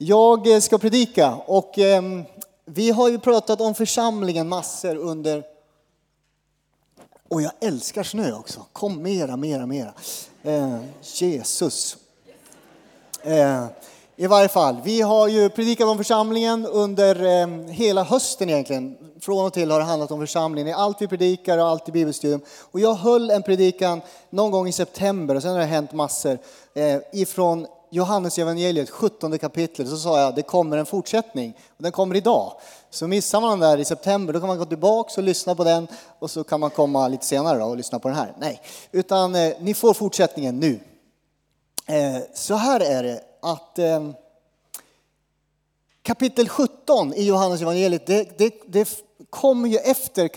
Jag eh, ska predika och eh, vi har ju pratat om församlingen massor under... Och jag älskar snö också. Kom mera, mera, mera. Eh, Jesus. Eh, I varje fall, vi har ju predikat om församlingen under ehm, hela hösten egentligen. Från och till har det handlat om församlingen i allt vi predikar och allt i bibelstudium. Och jag höll en predikan någon gång i september och sen har det hänt massor eh, ifrån Johannes evangeliet 17 kapitlet så sa jag det kommer en fortsättning och den kommer idag. Så missar man den där i september då kan man gå tillbaka och lyssna på den och så kan man komma lite senare och lyssna på den här. Nej, utan eh, ni får fortsättningen nu. Eh, så här är det att eh, kapitel 17 i Johannes evangeliet det, det, det kommer ju efter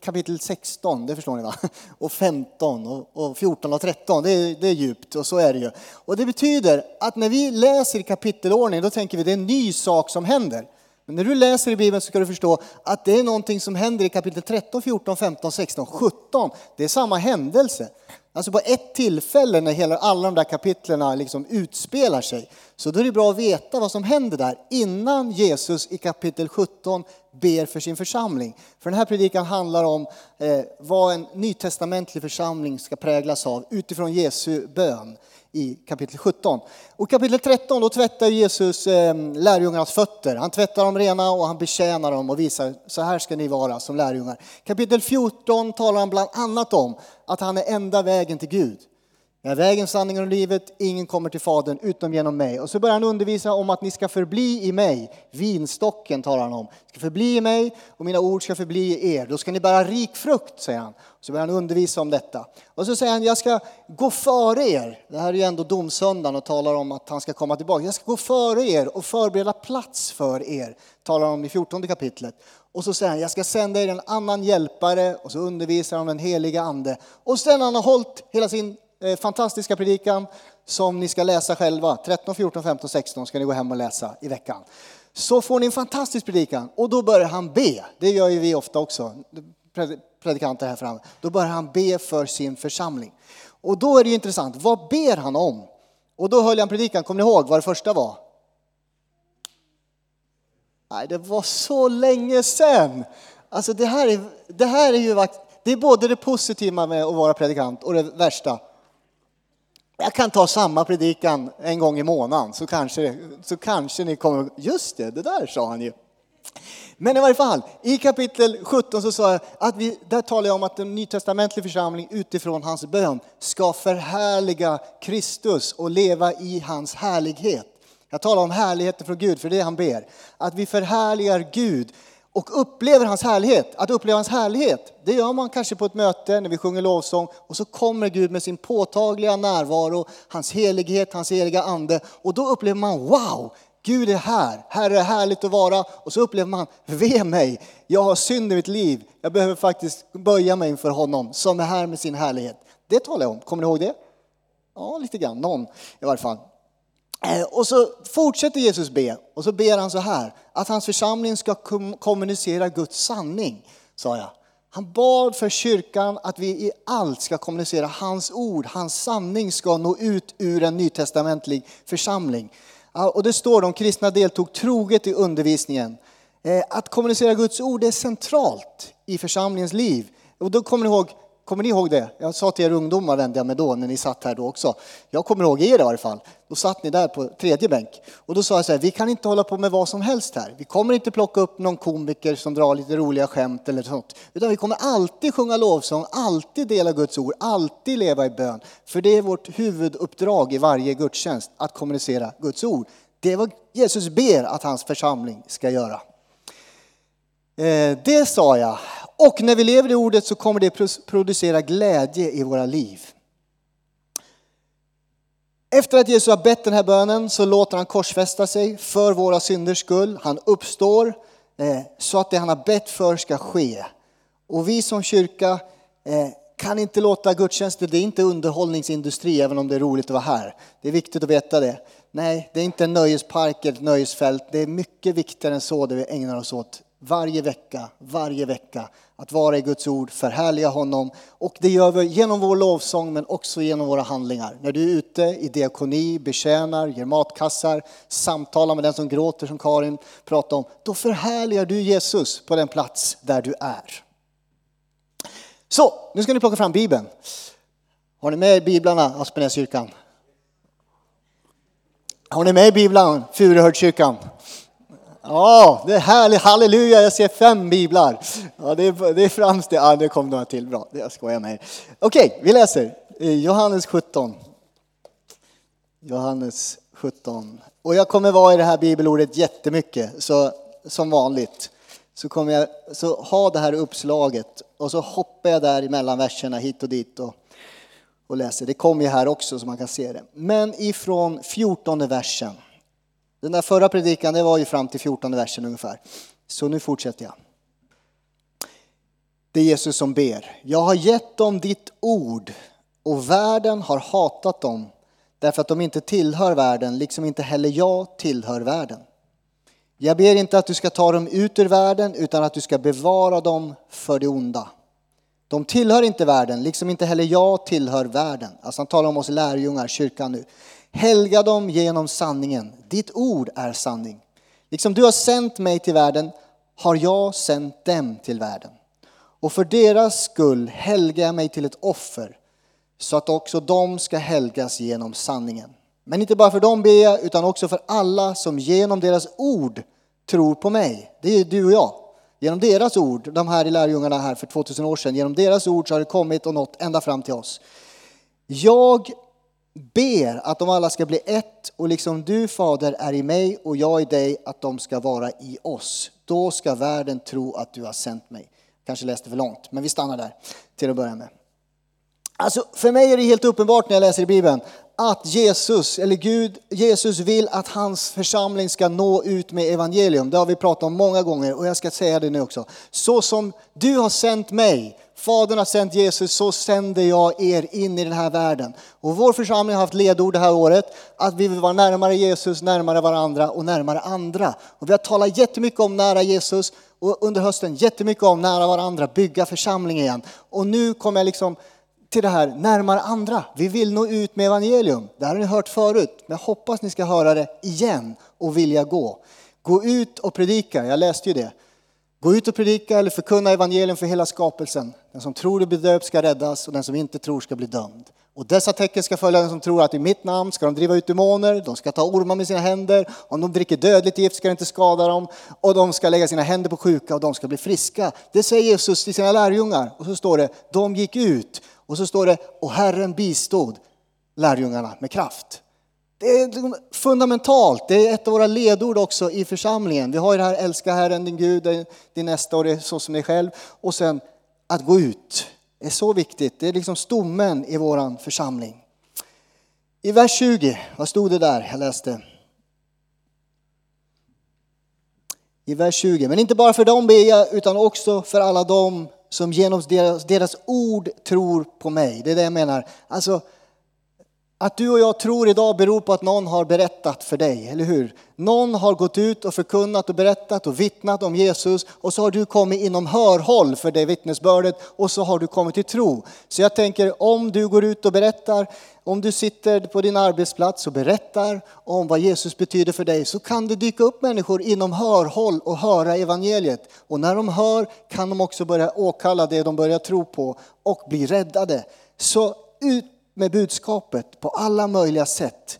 kapitel 16, det förstår ni va? Och 15 och 14 och 13, det är, det är djupt och så är det ju. Och det betyder att när vi läser i kapitelordning då tänker vi det är en ny sak som händer. Men när du läser i Bibeln så ska du förstå att det är någonting som händer i kapitel 13, 14, 15, 16, 17. Det är samma händelse. Alltså på ett tillfälle när hela, alla de där kapitlen liksom utspelar sig. Så då är det bra att veta vad som händer där innan Jesus i kapitel 17 ber för sin församling. För den här predikan handlar om eh, vad en nytestamentlig församling ska präglas av utifrån Jesu bön i kapitel 17. Och kapitel 13 då tvättar Jesus eh, lärjungarnas fötter. Han tvättar dem rena och han betjänar dem och visar så här ska ni vara som lärjungar. Kapitel 14 talar han bland annat om att han är enda vägen till Gud. Jag är vägen, sanningen och livet. Ingen kommer till Fadern utom genom mig. Och så börjar han undervisa om att ni ska förbli i mig. Vinstocken talar han om. Ska förbli i mig och mina ord ska förbli i er. Då ska ni bära rik frukt, säger han. Så börjar han undervisa om detta. Och så säger han, jag ska gå före er. Det här är ju ändå domsöndagen och talar om att han ska komma tillbaka. Jag ska gå före er och förbereda plats för er. Talar han om i 14 kapitlet. Och så säger han, jag ska sända er en annan hjälpare. Och så undervisar han om den heliga ande. Och sen han har hållit hela sin Eh, fantastiska predikan som ni ska läsa själva. 13, 14, 15, 16 ska ni gå hem och läsa i veckan. Så får ni en fantastisk predikan och då börjar han be. Det gör ju vi ofta också, predikanter här framme. Då börjar han be för sin församling. Och då är det ju intressant, vad ber han om? Och då höll jag en predikan, kommer ni ihåg vad det första var? Nej, det var så länge sedan. Alltså det här är, det här är ju, det är både det positiva med att vara predikant och det värsta. Jag kan ta samma predikan en gång i månaden så kanske, så kanske ni kommer, just det, det där sa han ju. Men i varje fall, i kapitel 17 så sa jag att vi, där talar jag om att en nytestamentlig församling utifrån hans bön ska förhärliga Kristus och leva i hans härlighet. Jag talar om härligheten från Gud, för det är det han ber. Att vi förhärligar Gud och upplever hans härlighet. Att uppleva hans härlighet, det gör man kanske på ett möte när vi sjunger lovsång och så kommer Gud med sin påtagliga närvaro, hans helighet, hans heliga ande och då upplever man wow, Gud är här, här är det härligt att vara och så upplever man, ve mig, jag har synd i mitt liv, jag behöver faktiskt böja mig inför honom som är här med sin härlighet. Det talar jag om, kommer ni ihåg det? Ja, lite grann, någon i varje fall. Eh, och så fortsätter Jesus be och så ber han så här, att hans församling ska kommunicera Guds sanning, sa jag. Han bad för kyrkan att vi i allt ska kommunicera hans ord, hans sanning ska nå ut ur en nytestamentlig församling. Och det står, de kristna deltog troget i undervisningen. Eh, att kommunicera Guds ord är centralt i församlingens liv. Och då kommer ni ihåg Kommer ni ihåg det? Jag sa till er ungdomar, vände jag mig då, när ni satt här då också. Jag kommer ihåg er i varje fall. Då satt ni där på tredje bänk. Och då sa jag så här, vi kan inte hålla på med vad som helst här. Vi kommer inte plocka upp någon komiker som drar lite roliga skämt eller sånt. Utan vi kommer alltid sjunga lovsång, alltid dela Guds ord, alltid leva i bön. För det är vårt huvuduppdrag i varje gudstjänst, att kommunicera Guds ord. Det är vad Jesus ber att hans församling ska göra. Eh, det sa jag. Och när vi lever i ordet så kommer det producera glädje i våra liv. Efter att Jesus har bett den här bönen så låter han korsfästa sig för våra synders skull. Han uppstår eh, så att det han har bett för ska ske. Och vi som kyrka eh, kan inte låta gudstjänster, det är inte underhållningsindustri även om det är roligt att vara här. Det är viktigt att veta det. Nej, det är inte en nöjespark eller ett nöjesfält. Det är mycket viktigare än så det vi ägnar oss åt varje vecka, varje vecka. Att vara i Guds ord, förhärliga honom. Och det gör vi genom vår lovsång men också genom våra handlingar. När du är ute i diakoni, betjänar, ger matkassar, samtalar med den som gråter som Karin pratade om. Då förhärligar du Jesus på den plats där du är. Så, nu ska ni plocka fram Bibeln. Har ni med biblarna, Aspenäskyrkan? Har ni med biblarna, Furuhöjdskyrkan? Ja, det är härligt. Halleluja, jag ser fem biblar. Ja, det, är, det är främst det. Ja, det kom några till. Bra, jag skojar med er. Okej, vi läser Johannes 17. Johannes 17. Och jag kommer vara i det här bibelordet jättemycket, så som vanligt. Så kommer jag så ha det här uppslaget och så hoppar jag där emellan verserna hit och dit och, och läser. Det kommer ju här också så man kan se det. Men ifrån 14 versen. Den där förra predikan det var ju fram till 14 versen ungefär. Så nu fortsätter jag. Det är Jesus som ber. Jag har gett dem ditt ord och världen har hatat dem därför att de inte tillhör världen, liksom inte heller jag tillhör världen. Jag ber inte att du ska ta dem ut ur världen utan att du ska bevara dem för det onda. De tillhör inte världen, liksom inte heller jag tillhör världen. Alltså han talar om oss lärjungar, kyrkan nu. Helga dem genom sanningen. Ditt ord är sanning. Liksom du har sänt mig till världen har jag sänt dem till världen. Och för deras skull helgar jag mig till ett offer så att också de ska helgas genom sanningen. Men inte bara för dem ber jag, utan också för alla som genom deras ord tror på mig. Det är du och jag. Genom deras ord, de här i lärjungarna här för 2000 år sedan, genom deras ord så har det kommit och nått ända fram till oss. Jag ber att de alla ska bli ett och liksom du fader är i mig och jag i dig, att de ska vara i oss. Då ska världen tro att du har sänt mig. Kanske läste för långt, men vi stannar där till att börja med. Alltså, för mig är det helt uppenbart när jag läser i Bibeln att Jesus, eller Gud, Jesus vill att hans församling ska nå ut med evangelium. Det har vi pratat om många gånger och jag ska säga det nu också. Så som du har sänt mig, Fadern har sänt Jesus, så sänder jag er in i den här världen. Och vår församling har haft ledord det här året, att vi vill vara närmare Jesus, närmare varandra och närmare andra. Och vi har talat jättemycket om nära Jesus och under hösten jättemycket om nära varandra, bygga församling igen. Och nu kommer jag liksom till det här närmare andra. Vi vill nå ut med evangelium. Det här har ni hört förut, men jag hoppas ni ska höra det igen och vilja gå. Gå ut och predika, jag läste ju det. Gå ut och predika eller förkunna evangelium för hela skapelsen. Den som tror och blir döpt ska räddas och den som inte tror ska bli dömd. Och dessa tecken ska följa den som tror att i mitt namn ska de driva ut demoner, de ska ta ormar med sina händer, om de dricker dödligt gift ska det inte skada dem och de ska lägga sina händer på sjuka och de ska bli friska. Det säger Jesus till sina lärjungar och så står det, de gick ut och så står det, och Herren bistod lärjungarna med kraft. Det är liksom fundamentalt, det är ett av våra ledord också i församlingen. Vi har ju det här, älska Herren din Gud, din nästa och det är så som dig själv. Och sen att gå ut, det är så viktigt. Det är liksom stommen i våran församling. I vers 20, vad stod det där? Jag läste. I vers 20, men inte bara för dem ber jag utan också för alla dem som genom deras, deras ord tror på mig. Det är det jag menar. Alltså, att du och jag tror idag beror på att någon har berättat för dig, eller hur? Någon har gått ut och förkunnat och berättat och vittnat om Jesus och så har du kommit inom hörhåll för det vittnesbördet och så har du kommit till tro. Så jag tänker om du går ut och berättar, om du sitter på din arbetsplats och berättar om vad Jesus betyder för dig så kan det dyka upp människor inom hörhåll och höra evangeliet. Och när de hör kan de också börja åkalla det de börjar tro på och bli räddade. Så ut med budskapet på alla möjliga sätt.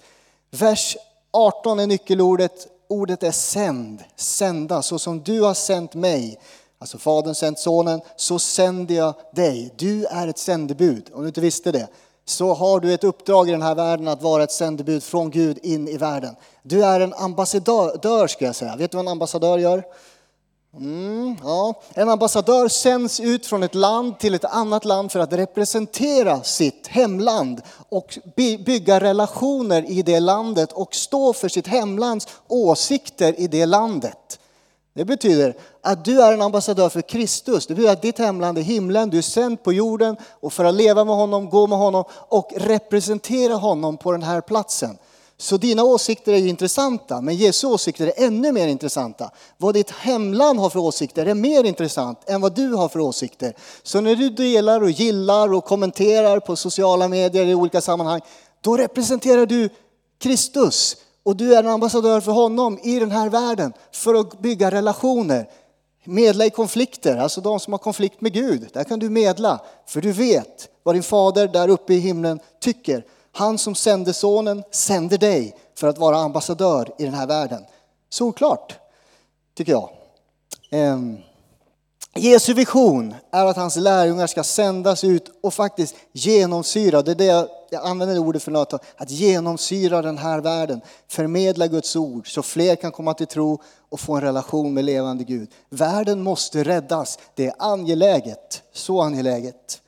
Vers 18 är nyckelordet. Ordet är sänd, sända, så som du har sänt mig. Alltså Fadern sänt Sonen, så sänder jag dig. Du är ett sändebud, om du inte visste det. Så har du ett uppdrag i den här världen att vara ett sändebud från Gud in i världen. Du är en ambassadör, ska jag säga. Vet du vad en ambassadör gör? Mm, ja. En ambassadör sänds ut från ett land till ett annat land för att representera sitt hemland och bygga relationer i det landet och stå för sitt hemlands åsikter i det landet. Det betyder att du är en ambassadör för Kristus. Det betyder att ditt hemland är himlen, du är sänd på jorden och för att leva med honom, gå med honom och representera honom på den här platsen. Så dina åsikter är ju intressanta, men Jesu åsikter är ännu mer intressanta. Vad ditt hemland har för åsikter är mer intressant än vad du har för åsikter. Så när du delar och gillar och kommenterar på sociala medier i olika sammanhang, då representerar du Kristus och du är en ambassadör för honom i den här världen för att bygga relationer. Medla i konflikter, alltså de som har konflikt med Gud. Där kan du medla, för du vet vad din fader där uppe i himlen tycker. Han som sände sonen sänder dig för att vara ambassadör i den här världen. Solklart, tycker jag. Ehm, Jesu vision är att hans lärjungar ska sändas ut och faktiskt genomsyra, det är det jag använder ordet för något, att genomsyra den här världen, förmedla Guds ord så fler kan komma till tro och få en relation med levande Gud. Världen måste räddas, det är angeläget, så angeläget.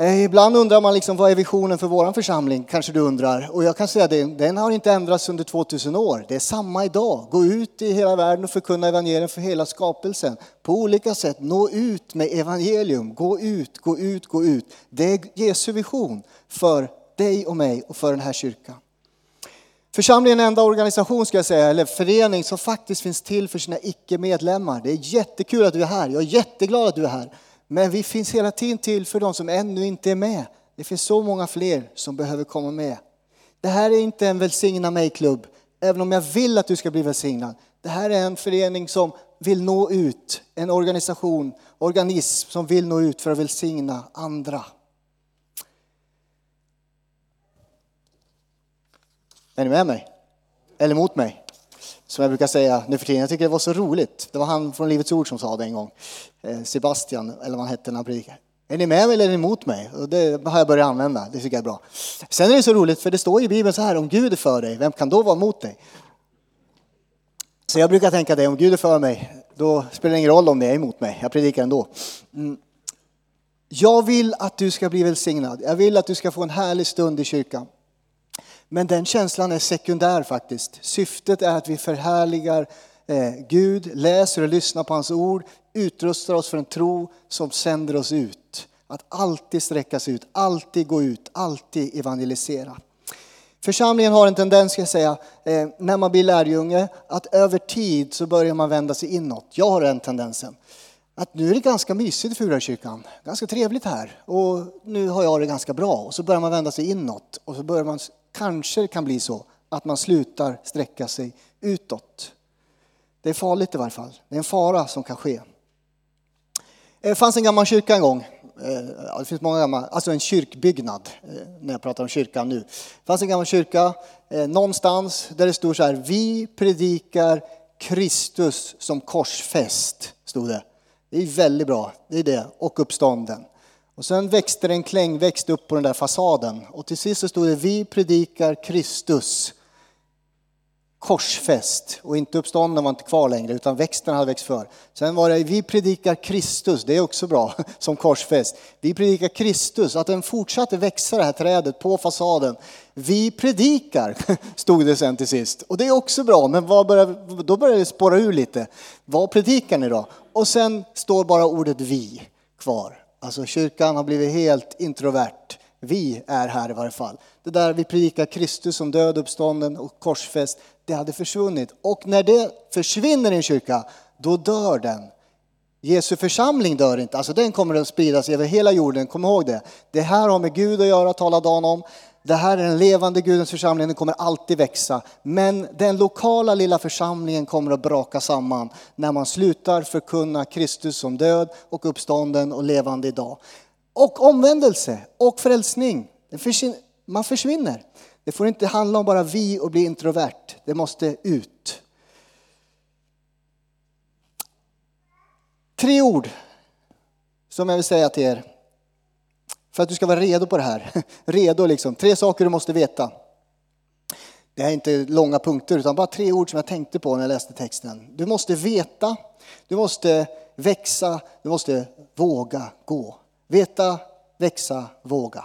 Eh, ibland undrar man liksom, vad är visionen för vår församling, kanske du undrar. Och jag kan säga det, den har inte ändrats under 2000 år. Det är samma idag. Gå ut i hela världen och förkunna evangelium för hela skapelsen. På olika sätt, nå ut med evangelium. Gå ut, gå ut, gå ut. Det är Jesu vision för dig och mig och för den här kyrkan. Församlingen är en enda organisation ska jag säga, eller förening som faktiskt finns till för sina icke-medlemmar. Det är jättekul att du är här. Jag är jätteglad att du är här. Men vi finns hela tiden till för de som ännu inte är med. Det finns så många fler som behöver komma med. Det här är inte en välsigna mig-klubb, även om jag vill att du ska bli välsignad. Det här är en förening som vill nå ut, en organisation, organism som vill nå ut för att välsigna andra. Är ni med mig? Eller mot mig? Som jag brukar säga nu för tiden. Jag tycker det var så roligt. Det var han från Livets Ord som sa det en gång. Eh, Sebastian, eller vad han hette när han predikade. Är ni med mig eller är ni emot mig? Och det har jag börjat använda. Det tycker jag är bra. Sen är det så roligt för det står i Bibeln så här, om Gud är för dig, vem kan då vara emot dig? Så jag brukar tänka det, om Gud är för mig, då spelar det ingen roll om ni är emot mig. Jag predikar ändå. Mm. Jag vill att du ska bli välsignad. Jag vill att du ska få en härlig stund i kyrkan. Men den känslan är sekundär faktiskt. Syftet är att vi förhärligar eh, Gud, läser och lyssnar på hans ord, utrustar oss för en tro som sänder oss ut. Att alltid sträcka sig ut, alltid gå ut, alltid evangelisera. Församlingen har en tendens, ska jag säga, eh, när man blir lärjunge, att över tid så börjar man vända sig inåt. Jag har den tendensen. Att nu är det ganska mysigt i Furakyrkan, ganska trevligt här och nu har jag det ganska bra. Och så börjar man vända sig inåt och så börjar man kanske det kan bli så att man slutar sträcka sig utåt. Det är farligt i varje fall. Det är en fara som kan ske. Det fanns en gammal kyrka en gång. Eh, det finns många gamla, alltså en kyrkbyggnad, eh, när jag pratar om kyrkan nu. Det fanns en gammal kyrka någonstans där det stod så här, vi predikar Kristus som korsfäst, stod det. Det är väldigt bra, det är det, och uppstånden. Och sen växte det en klängväxt upp på den där fasaden. Och till sist så stod det, vi predikar Kristus korsfäst. Och inte uppstånden var inte kvar längre, utan växten hade växt för. Sen var det, vi predikar Kristus, det är också bra, som korsfäst. Vi predikar Kristus, att den fortsatte växa det här trädet på fasaden. Vi predikar, stod det sen till sist. Och det är också bra, men började, då börjar det spåra ur lite. Vad predikar ni då? Och sen står bara ordet vi kvar. Alltså kyrkan har blivit helt introvert. Vi är här i varje fall. Det där vi predikar Kristus som död, uppstånden och korsfäst, det hade försvunnit. Och när det försvinner i en kyrka, då dör den. Jesu församling dör inte, alltså den kommer att spridas över hela jorden, kom ihåg det. Det här har med Gud att göra, talar Dan om. Det här är den levande Gudens församling, den kommer alltid växa. Men den lokala lilla församlingen kommer att braka samman när man slutar förkunna Kristus som död och uppstånden och levande idag. Och omvändelse och frälsning, man försvinner. Det får inte handla om bara vi och bli introvert, det måste ut. Tre ord som jag vill säga till er för att du ska vara redo på det här. Redo liksom. Tre saker du måste veta. Det här är inte långa punkter utan bara tre ord som jag tänkte på när jag läste texten. Du måste veta, du måste växa, du måste våga gå. Veta, växa, våga.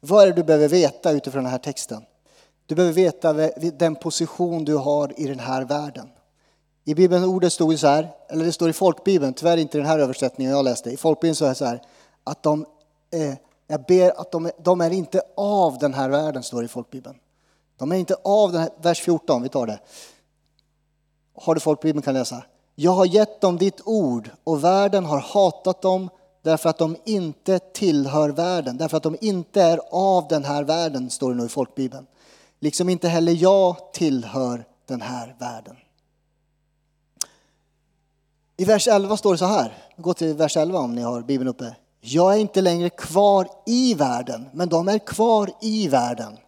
Vad är det du behöver veta utifrån den här texten? Du behöver veta den position du har i den här världen. I Bibeln ordet stod det så här, eller det står i folkbibeln, tyvärr inte den här översättningen jag läste. I folkbibeln så är det så här, att de eh, jag ber att de, de är inte av den här världen, står det i folkbibeln. De är inte av den här, vers 14, vi tar det. Har du folkbibeln kan läsa. Jag har gett dem ditt ord och världen har hatat dem därför att de inte tillhör världen, därför att de inte är av den här världen, står det nu i folkbibeln. Liksom inte heller jag tillhör den här världen. I vers 11 står det så här, gå till vers 11 om ni har Bibeln uppe. Jag är inte längre kvar i världen, men de är kvar i världen.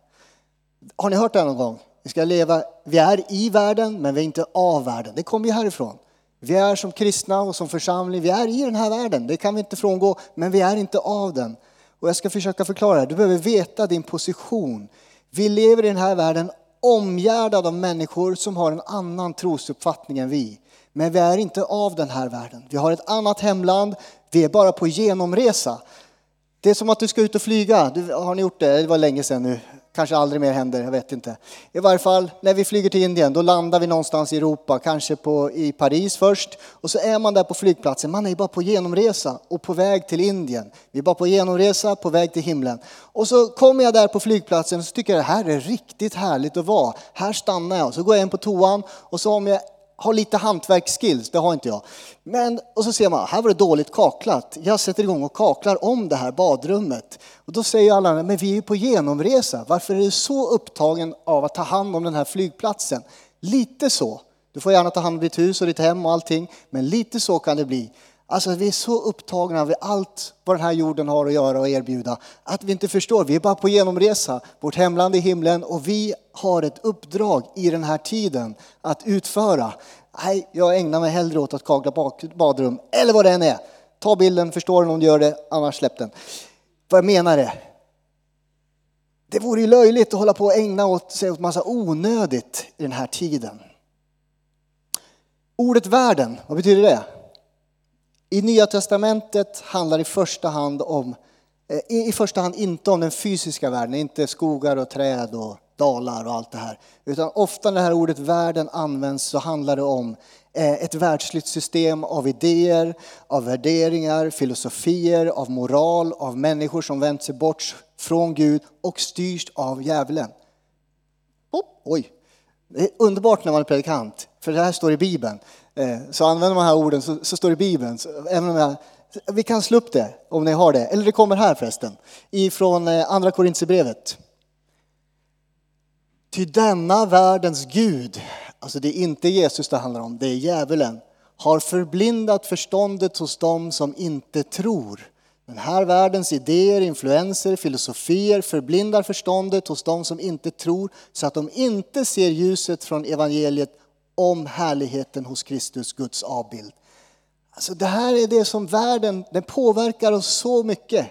Har ni hört det någon gång? Vi ska leva, vi är i världen, men vi är inte av världen. Det kommer ju härifrån. Vi är som kristna och som församling, vi är i den här världen. Det kan vi inte frångå, men vi är inte av den. Och jag ska försöka förklara det. Du behöver veta din position. Vi lever i den här världen omgärdad av människor som har en annan trosuppfattning än vi. Men vi är inte av den här världen. Vi har ett annat hemland. Vi är bara på genomresa. Det är som att du ska ut och flyga. Du, har ni gjort det? Det var länge sedan nu. Kanske aldrig mer händer, jag vet inte. I varje fall, när vi flyger till Indien, då landar vi någonstans i Europa, kanske på, i Paris först. Och så är man där på flygplatsen, man är bara på genomresa och på väg till Indien. Vi är bara på genomresa, på väg till himlen. Och så kommer jag där på flygplatsen och så tycker jag det här är riktigt härligt att vara. Här stannar jag. Så går jag in på toan och så om jag har lite hantverksskills, det har inte jag. Men, och så ser man, här var det dåligt kaklat. Jag sätter igång och kaklar om det här badrummet. Och då säger alla, men vi är ju på genomresa. Varför är du så upptagen av att ta hand om den här flygplatsen? Lite så. Du får gärna ta hand om ditt hus och ditt hem och allting, men lite så kan det bli. Alltså vi är så upptagna av allt vad den här jorden har att göra och erbjuda att vi inte förstår. Vi är bara på genomresa. Vårt hemland är himlen och vi har ett uppdrag i den här tiden att utföra. Nej, jag ägnar mig hellre åt att kagla badrum eller vad det än är. Ta bilden, förstår den om du gör det, annars släpp den. Vad jag menar är, det vore ju löjligt att hålla på och ägna sig åt massa onödigt i den här tiden. Ordet världen, vad betyder det? I Nya Testamentet handlar i första hand om, eh, i första hand inte om den fysiska världen, inte skogar och träd och dalar och allt det här. Utan ofta när det här ordet världen används så handlar det om eh, ett världsligt system av idéer, av värderingar, filosofier, av moral, av människor som vänt sig bort från Gud och styrs av djävulen. Oh, oj, det är underbart när man är predikant, för det här står i Bibeln. Eh, så använder man de här orden så, så står det i Bibeln. Så, även om jag, vi kan slå upp det om ni har det. Eller det kommer här förresten. Ifrån eh, Andra Korintierbrevet. Ty denna världens Gud, alltså det är inte Jesus det handlar om, det är djävulen, har förblindat förståndet hos dem som inte tror. Den här världens idéer, influenser, filosofier förblindar förståndet hos dem som inte tror så att de inte ser ljuset från evangeliet om härligheten hos Kristus, Guds avbild. Alltså det här är det som världen, den påverkar oss så mycket.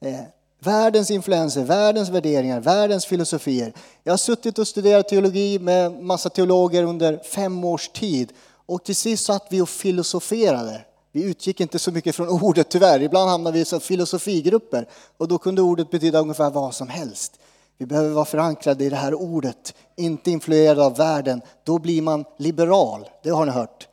Eh, världens influenser, världens värderingar, världens filosofier. Jag har suttit och studerat teologi med massa teologer under fem års tid och till sist satt vi och filosoferade. Vi utgick inte så mycket från ordet tyvärr. Ibland hamnade vi i filosofigrupper och då kunde ordet betyda ungefär vad som helst. Vi behöver vara förankrade i det här ordet, inte influerade av världen. Då blir man liberal, det har ni hört.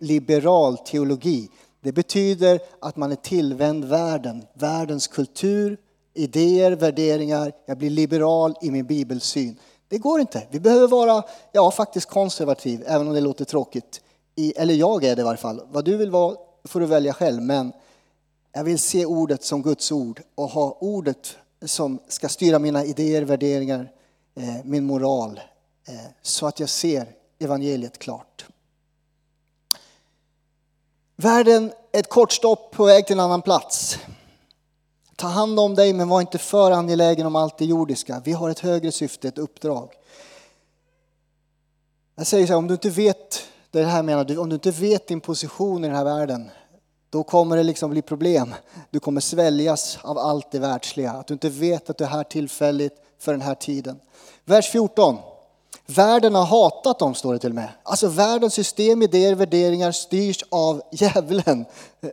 Liberal teologi. Det betyder att man är tillvänd världen, världens kultur, idéer, värderingar. Jag blir liberal i min bibelsyn. Det går inte. Vi behöver vara, ja faktiskt konservativ, även om det låter tråkigt. I, eller jag är det i varje fall. Vad du vill vara får du välja själv, men jag vill se ordet som Guds ord och ha ordet som ska styra mina idéer, värderingar, eh, min moral, eh, så att jag ser evangeliet klart. Världen är ett kort stopp på väg till en annan plats. Ta hand om dig, men var inte för angelägen om allt det jordiska. Vi har ett högre syfte, ett uppdrag. Jag säger så här, om du inte vet, det här menar om du inte vet din position i den här världen, då kommer det liksom bli problem. Du kommer sväljas av allt det världsliga. Att du inte vet att du är här tillfälligt för den här tiden. Vers 14. Världen har hatat dem, står det till och med. Alltså världens system, idéer, värderingar styrs av djävulen,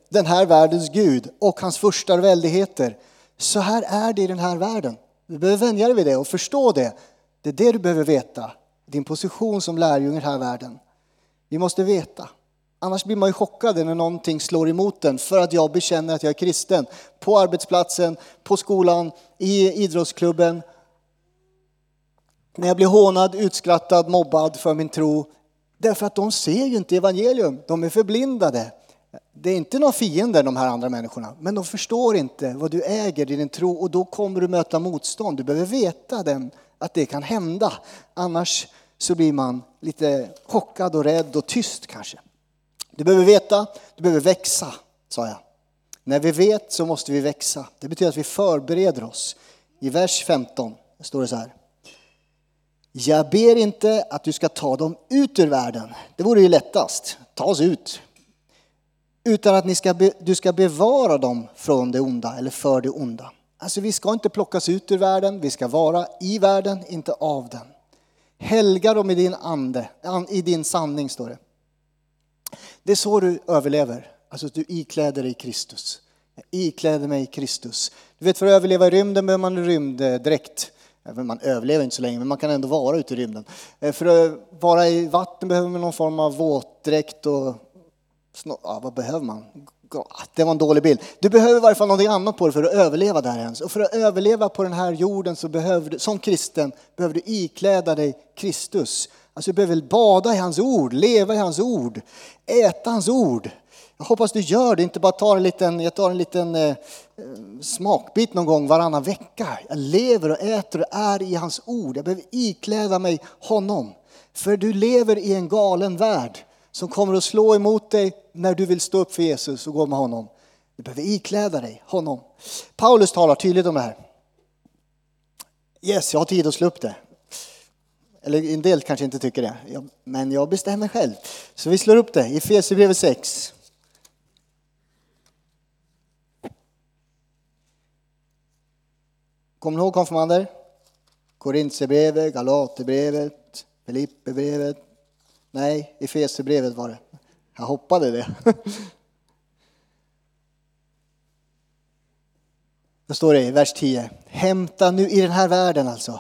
den här världens Gud och hans första väldigheter. Så här är det i den här världen. Du behöver vänja dig vid det och förstå det. Det är det du behöver veta, din position som lärjunge i den här världen. Vi måste veta. Annars blir man ju chockad när någonting slår emot en för att jag bekänner att jag är kristen. På arbetsplatsen, på skolan, i idrottsklubben. när jag blir hånad, utskrattad, mobbad för min tro. Därför att de ser ju inte evangelium, de är förblindade. Det är inte några fiender de här andra människorna, men de förstår inte vad du äger i din tro och då kommer du möta motstånd. Du behöver veta den, att det kan hända, annars så blir man lite chockad och rädd och tyst kanske. Du behöver veta, du behöver växa, sa jag. När vi vet så måste vi växa. Det betyder att vi förbereder oss. I vers 15 står det så här. Jag ber inte att du ska ta dem ut ur världen. Det vore ju lättast. Ta oss ut. Utan att ni ska be, du ska bevara dem från det onda eller för det onda. Alltså vi ska inte plockas ut ur världen, vi ska vara i världen, inte av den. Helga dem i din ande, i din sanning står det. Det är så du överlever, alltså att du ikläder dig Kristus. Jag ikläder mig Kristus. Du vet för att överleva i rymden behöver man rymddräkt. Man överlever inte så länge, men man kan ändå vara ute i rymden. Eh, för att vara i vatten behöver man någon form av våtdräkt och... Ja, vad behöver man? Ah, det var en dålig bild. Du behöver i varje fall någonting annat på dig för att överleva där ens. Och för att överleva på den här jorden så behöver du, som kristen, behöver du ikläda dig Kristus. Alltså jag behöver bada i hans ord, leva i hans ord, äta hans ord. Jag hoppas du gör det, inte bara tar en liten, jag tar en liten eh, eh, smakbit någon gång varannan vecka. Jag lever och äter och är i hans ord. Jag behöver ikläda mig honom. För du lever i en galen värld som kommer att slå emot dig när du vill stå upp för Jesus och gå med honom. Du behöver ikläda dig honom. Paulus talar tydligt om det här. Yes, jag har tid att slå upp det. Eller en del kanske inte tycker det, men jag bestämmer själv. Så vi slår upp det i Efesierbrevet 6. Kommer ni ihåg konfirmander? Korintierbrevet, Galaterbrevet, Filipperbrevet. Nej, Efesierbrevet var det. Jag hoppade det. Då står det i vers 10. Hämta nu i den här världen alltså.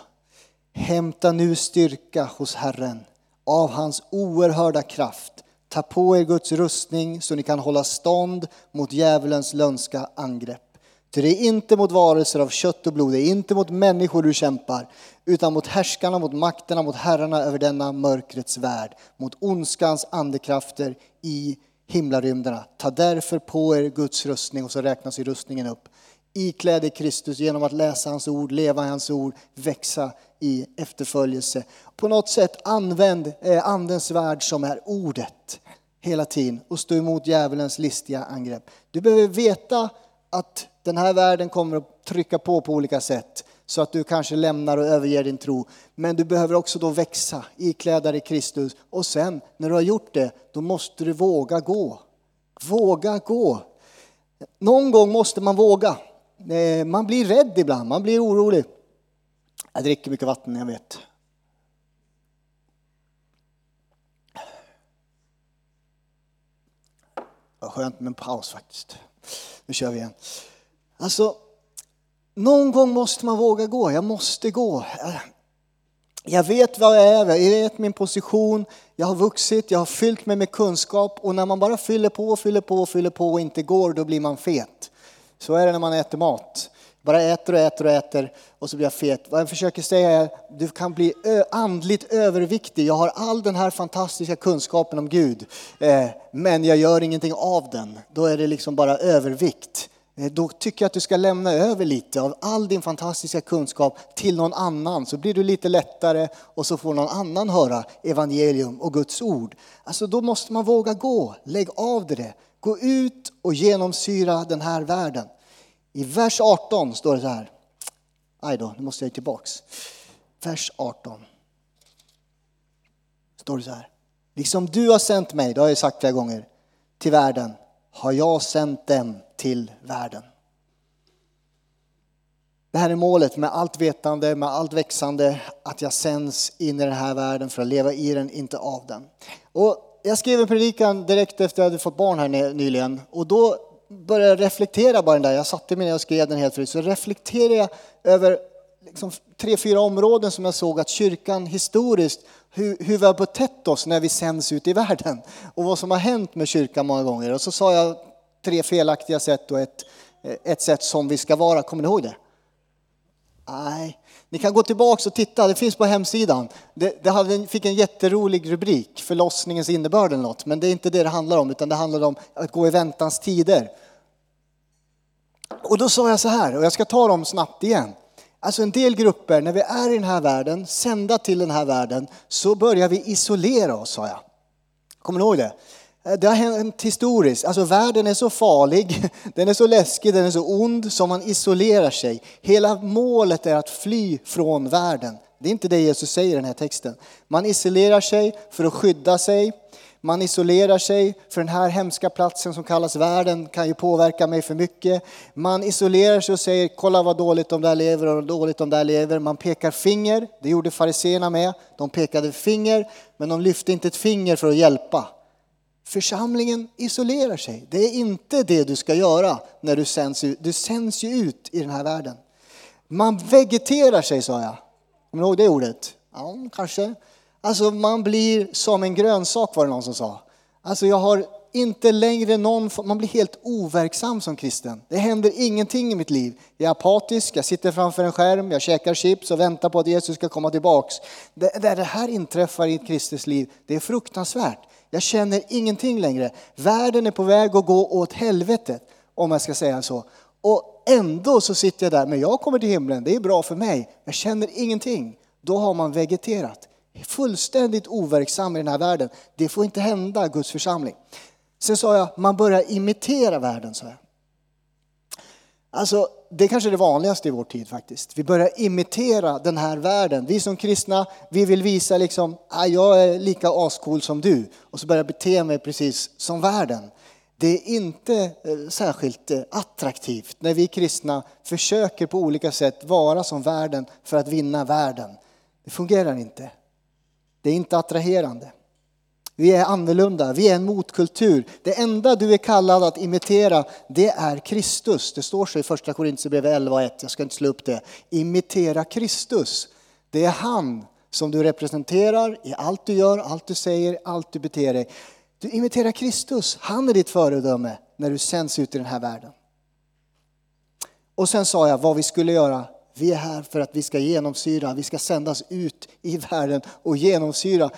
Hämta nu styrka hos Herren av hans oerhörda kraft. Ta på er Guds rustning så ni kan hålla stånd mot djävulens lönska angrepp. Ty det är inte mot varelser av kött och blod, det är inte mot människor du kämpar, utan mot härskarna, mot makterna, mot herrarna över denna mörkrets värld, mot ondskans andekrafter i himlarymderna. Ta därför på er Guds rustning, och så räknas i rustningen upp. Ikläd Kristus genom att läsa hans ord, leva i hans ord, växa i efterföljelse. På något sätt använd eh, andens värld som är ordet hela tiden och stå emot djävulens listiga angrepp. Du behöver veta att den här världen kommer att trycka på på olika sätt så att du kanske lämnar och överger din tro. Men du behöver också då växa, ikläda dig Kristus och sen när du har gjort det, då måste du våga gå. Våga gå. Någon gång måste man våga. Eh, man blir rädd ibland, man blir orolig. Jag dricker mycket vatten, jag vet. Vad skönt med en paus faktiskt. Nu kör vi igen. Alltså, någon gång måste man våga gå. Jag måste gå. Jag vet vad jag är, jag vet min position, jag har vuxit, jag har fyllt mig med kunskap och när man bara fyller på, fyller på, fyller på och inte går, då blir man fet. Så är det när man äter mat. Bara äter och äter och äter och så blir jag fet. Vad jag försöker säga är, du kan bli andligt överviktig. Jag har all den här fantastiska kunskapen om Gud, eh, men jag gör ingenting av den. Då är det liksom bara övervikt. Eh, då tycker jag att du ska lämna över lite av all din fantastiska kunskap till någon annan. Så blir du lite lättare och så får någon annan höra evangelium och Guds ord. Alltså då måste man våga gå, lägg av det. Gå ut och genomsyra den här världen. I vers 18 står det så här. Aj då, nu måste jag tillbaks. Vers 18. Står det så här. Liksom du har sänt mig, det har jag sagt flera gånger, till världen har jag sänt dem till världen. Det här är målet med allt vetande, med allt växande, att jag sänds in i den här världen för att leva i den, inte av den. Och jag skrev en predikan direkt efter att jag hade fått barn här nyligen och då började jag reflektera bara den där, jag satte mig ner och skrev den helt förut. så reflekterade jag över liksom tre, fyra områden som jag såg att kyrkan historiskt, hur, hur vi har betett oss när vi sänds ut i världen och vad som har hänt med kyrkan många gånger. Och så sa jag tre felaktiga sätt och ett, ett sätt som vi ska vara, kommer ni ihåg det? Nej, Ni kan gå tillbaka och titta, det finns på hemsidan. Det, det hade, fick en jätterolig rubrik, förlossningens innebörd eller något. Men det är inte det det handlar om, utan det handlar om att gå i väntans tider. Och då sa jag så här, och jag ska ta dem snabbt igen. Alltså en del grupper, när vi är i den här världen, sända till den här världen, så börjar vi isolera oss, sa jag. Kommer ni ihåg det? Eh, det har hänt historiskt. Alltså världen är så farlig, den är så läskig, den är så ond som man isolerar sig. Hela målet är att fly från världen. Det är inte det Jesus säger i den här texten. Man isolerar sig för att skydda sig. Man isolerar sig för den här hemska platsen som kallas världen kan ju påverka mig för mycket. Man isolerar sig och säger kolla vad dåligt de där lever och dåligt de där lever. Man pekar finger, det gjorde fariseerna med. De pekade finger men de lyfte inte ett finger för att hjälpa. Församlingen isolerar sig. Det är inte det du ska göra när du sänds ut. Du sänds ju ut i den här världen. Man vegeterar sig sa jag. Kommer du ihåg det ordet? Ja, kanske. Alltså man blir som en grönsak var det någon som sa. Alltså jag har inte längre någon, man blir helt overksam som kristen. Det händer ingenting i mitt liv. Jag är apatisk, jag sitter framför en skärm, jag käkar chips och väntar på att Jesus ska komma tillbaks. Det, det här inträffar i ett kristet liv, det är fruktansvärt. Jag känner ingenting längre. Världen är på väg att gå åt helvetet, om jag ska säga så. Och ändå så sitter jag där, men jag kommer till himlen, det är bra för mig. Jag känner ingenting. Då har man vegeterat. Fullständigt overksam i den här världen. Det får inte hända Guds församling. Sen sa jag, man börjar imitera världen, sa jag. Alltså, det är kanske är det vanligaste i vår tid faktiskt. Vi börjar imitera den här världen. Vi som kristna, vi vill visa liksom, ah, jag är lika ascool som du. Och så börjar jag bete mig precis som världen. Det är inte eh, särskilt eh, attraktivt när vi kristna försöker på olika sätt vara som världen för att vinna världen. Det fungerar inte. Det är inte attraherande. Vi är annorlunda, vi är en motkultur. Det enda du är kallad att imitera, det är Kristus. Det står så i första Korintierbrevet 11.1, jag ska inte slå upp det. Imitera Kristus. Det är han som du representerar i allt du gör, allt du säger, allt du beter dig. Du imiterar Kristus, han är ditt föredöme när du sänds ut i den här världen. Och sen sa jag vad vi skulle göra. Vi är här för att vi ska genomsyra, vi ska sändas ut i världen och genomsyra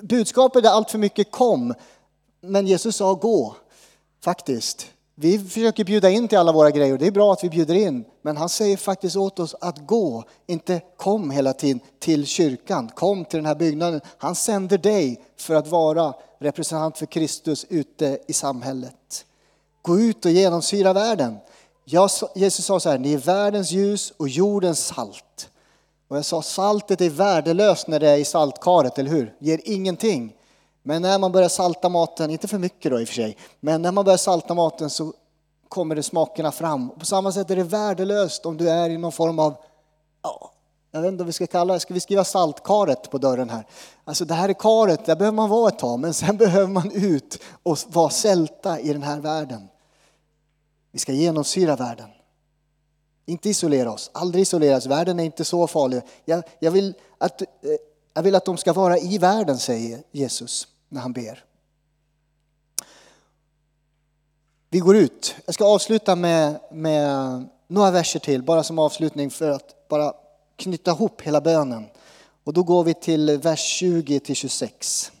budskapet är allt för mycket kom, men Jesus sa gå, faktiskt. Vi försöker bjuda in till alla våra grejer, det är bra att vi bjuder in, men han säger faktiskt åt oss att gå, inte kom hela tiden till kyrkan, kom till den här byggnaden. Han sänder dig för att vara representant för Kristus ute i samhället. Gå ut och genomsyra världen. Jesus sa så här, ni är världens ljus och jordens salt. Och jag sa saltet är värdelöst när det är i saltkaret, eller hur? Ger ingenting. Men när man börjar salta maten, inte för mycket då i och för sig, men när man börjar salta maten så kommer det smakerna fram. Och på samma sätt är det värdelöst om du är i någon form av, ja, jag vet inte vad vi ska kalla det, ska vi skriva saltkaret på dörren här? Alltså det här är karet, där behöver man vara ett tag, men sen behöver man ut och vara sälta i den här världen. Vi ska genomsyra världen. Inte isolera oss, aldrig isoleras. Världen är inte så farlig. Jag, jag, vill att, eh, jag vill att de ska vara i världen, säger Jesus när han ber. Vi går ut. Jag ska avsluta med, med några verser till, bara som avslutning för att bara knyta ihop hela bönen. Och då går vi till vers 20 till 26.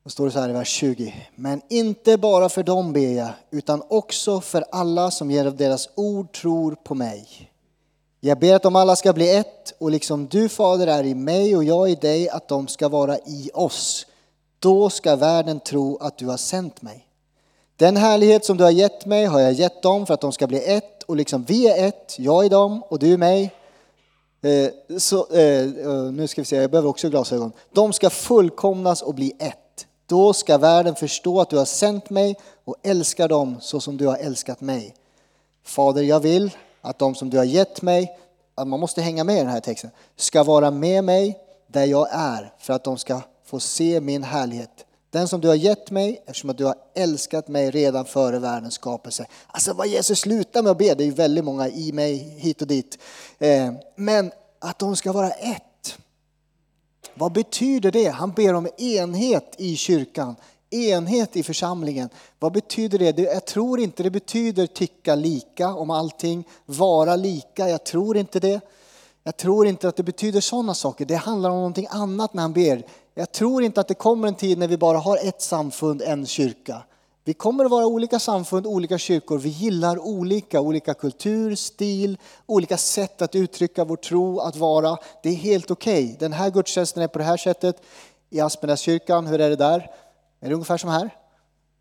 Då står det så här i vers 20. Men inte bara för dem ber jag, utan också för alla som genom deras ord tror på mig. Jag ber att de alla ska bli ett och liksom du fader är i mig och jag i dig, att de ska vara i oss. Då ska världen tro att du har sänt mig. Den härlighet som du har gett mig har jag gett dem för att de ska bli ett och liksom vi är ett, jag i dem och du i mig. Eh, så, eh, eh nu ska vi se, jag behöver också glasögon. De ska fullkomnas och bli ett då ska världen förstå att du har sänt mig och älskar dem så som du har älskat mig. Fader, jag vill att de som du har gett mig, att man måste hänga med i den här texten, ska vara med mig där jag är för att de ska få se min härlighet. Den som du har gett mig eftersom att du har älskat mig redan före världens skapelse. Alltså vad Jesus slutar med att be, det är ju väldigt många i mig hit och dit. Eh, men att de ska vara ett. Vad betyder det? Han ber om enhet i kyrkan. Enhet i församlingen. Vad betyder det? Jag tror inte det betyder tycka lika om allting, vara lika. Jag tror inte det. Jag tror inte att det betyder sådana saker. Det handlar om någonting annat när han ber. Jag tror inte att det kommer en tid när vi bara har ett samfund, en kyrka. Vi kommer att vara olika samfund, olika kyrkor. Vi gillar olika, olika kultur, stil, olika sätt att uttrycka vår tro, att vara. Det är helt okej. Okay. Den här gudstjänsten är på det här sättet. I Aspenäskyrkan, hur är det där? Är det ungefär som här?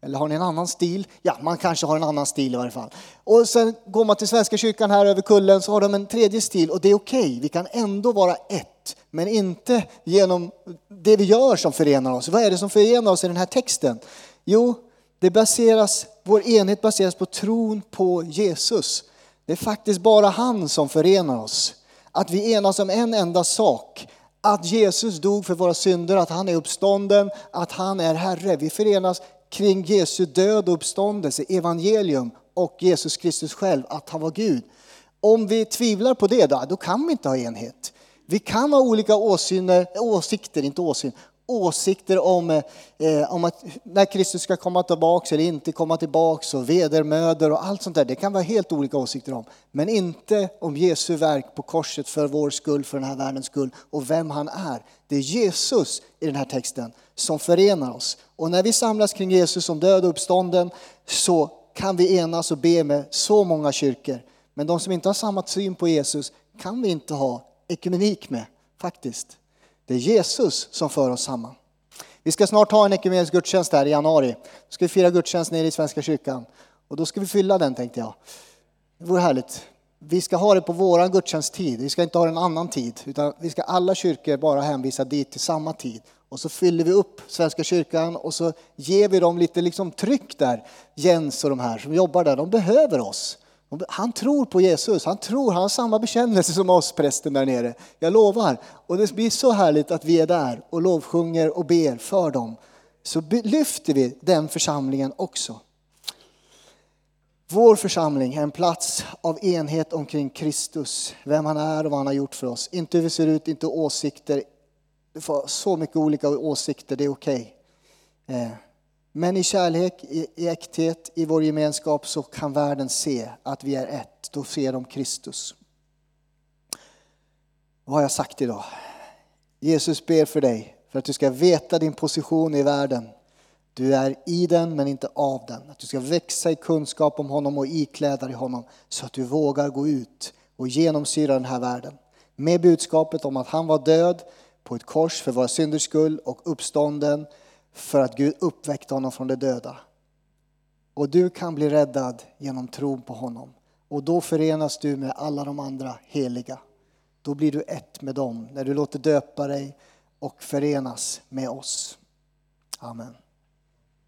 Eller har ni en annan stil? Ja, man kanske har en annan stil i varje fall. Och sen går man till Svenska kyrkan här över kullen så har de en tredje stil och det är okej. Okay. Vi kan ändå vara ett, men inte genom det vi gör som förenar oss. Vad är det som förenar oss i den här texten? Jo, det baseras, vår enhet baseras på tron på Jesus. Det är faktiskt bara han som förenar oss. Att vi enas om en enda sak. Att Jesus dog för våra synder, att han är uppstånden, att han är Herre. Vi förenas kring Jesu död och uppståndelse, evangelium och Jesus Kristus själv, att han var Gud. Om vi tvivlar på det då, då kan vi inte ha enhet. Vi kan ha olika åsyner, åsikter, inte åsyn, åsikter om, eh, om att när Kristus ska komma tillbaka eller inte komma tillbaka och vedermödor och allt sånt där. Det kan vara helt olika åsikter om. Men inte om Jesu verk på korset för vår skull, för den här världens skull och vem han är. Det är Jesus i den här texten som förenar oss. Och när vi samlas kring Jesus som död och uppstånden så kan vi enas och be med så många kyrkor. Men de som inte har samma syn på Jesus kan vi inte ha ekumenik med, faktiskt. Det är Jesus som för oss samman. Vi ska snart ha en ekumenisk gudstjänst här i januari. Då ska vi fira gudstjänst nere i Svenska kyrkan. Och då ska vi fylla den tänkte jag. Det vore härligt. Vi ska ha det på vår gudstjänsttid. Vi ska inte ha det en annan tid. Utan vi ska alla kyrkor bara hänvisa dit till samma tid. Och så fyller vi upp Svenska kyrkan och så ger vi dem lite liksom tryck där. Jens och de här som jobbar där, de behöver oss. Han tror på Jesus, han tror, han har samma bekännelse som oss prästen där nere. Jag lovar. Och det blir så härligt att vi är där och lovsjunger och ber för dem. Så lyfter vi den församlingen också. Vår församling är en plats av enhet omkring Kristus, vem han är och vad han har gjort för oss. Inte hur vi ser ut, inte åsikter. Vi får så mycket olika åsikter, det är okej. Okay. Men i kärlek, i äkthet, i vår gemenskap så kan världen se att vi är ett. Då ser de Kristus. Vad har jag sagt idag? Jesus ber för dig, för att du ska veta din position i världen. Du är i den men inte av den. Att du ska växa i kunskap om honom och ikläda dig honom så att du vågar gå ut och genomsyra den här världen. Med budskapet om att han var död på ett kors för våra synders skull och uppstånden för att Gud uppväckte honom från de döda. Och du kan bli räddad genom tron på honom. Och då förenas du med alla de andra heliga. Då blir du ett med dem när du låter döpa dig och förenas med oss. Amen.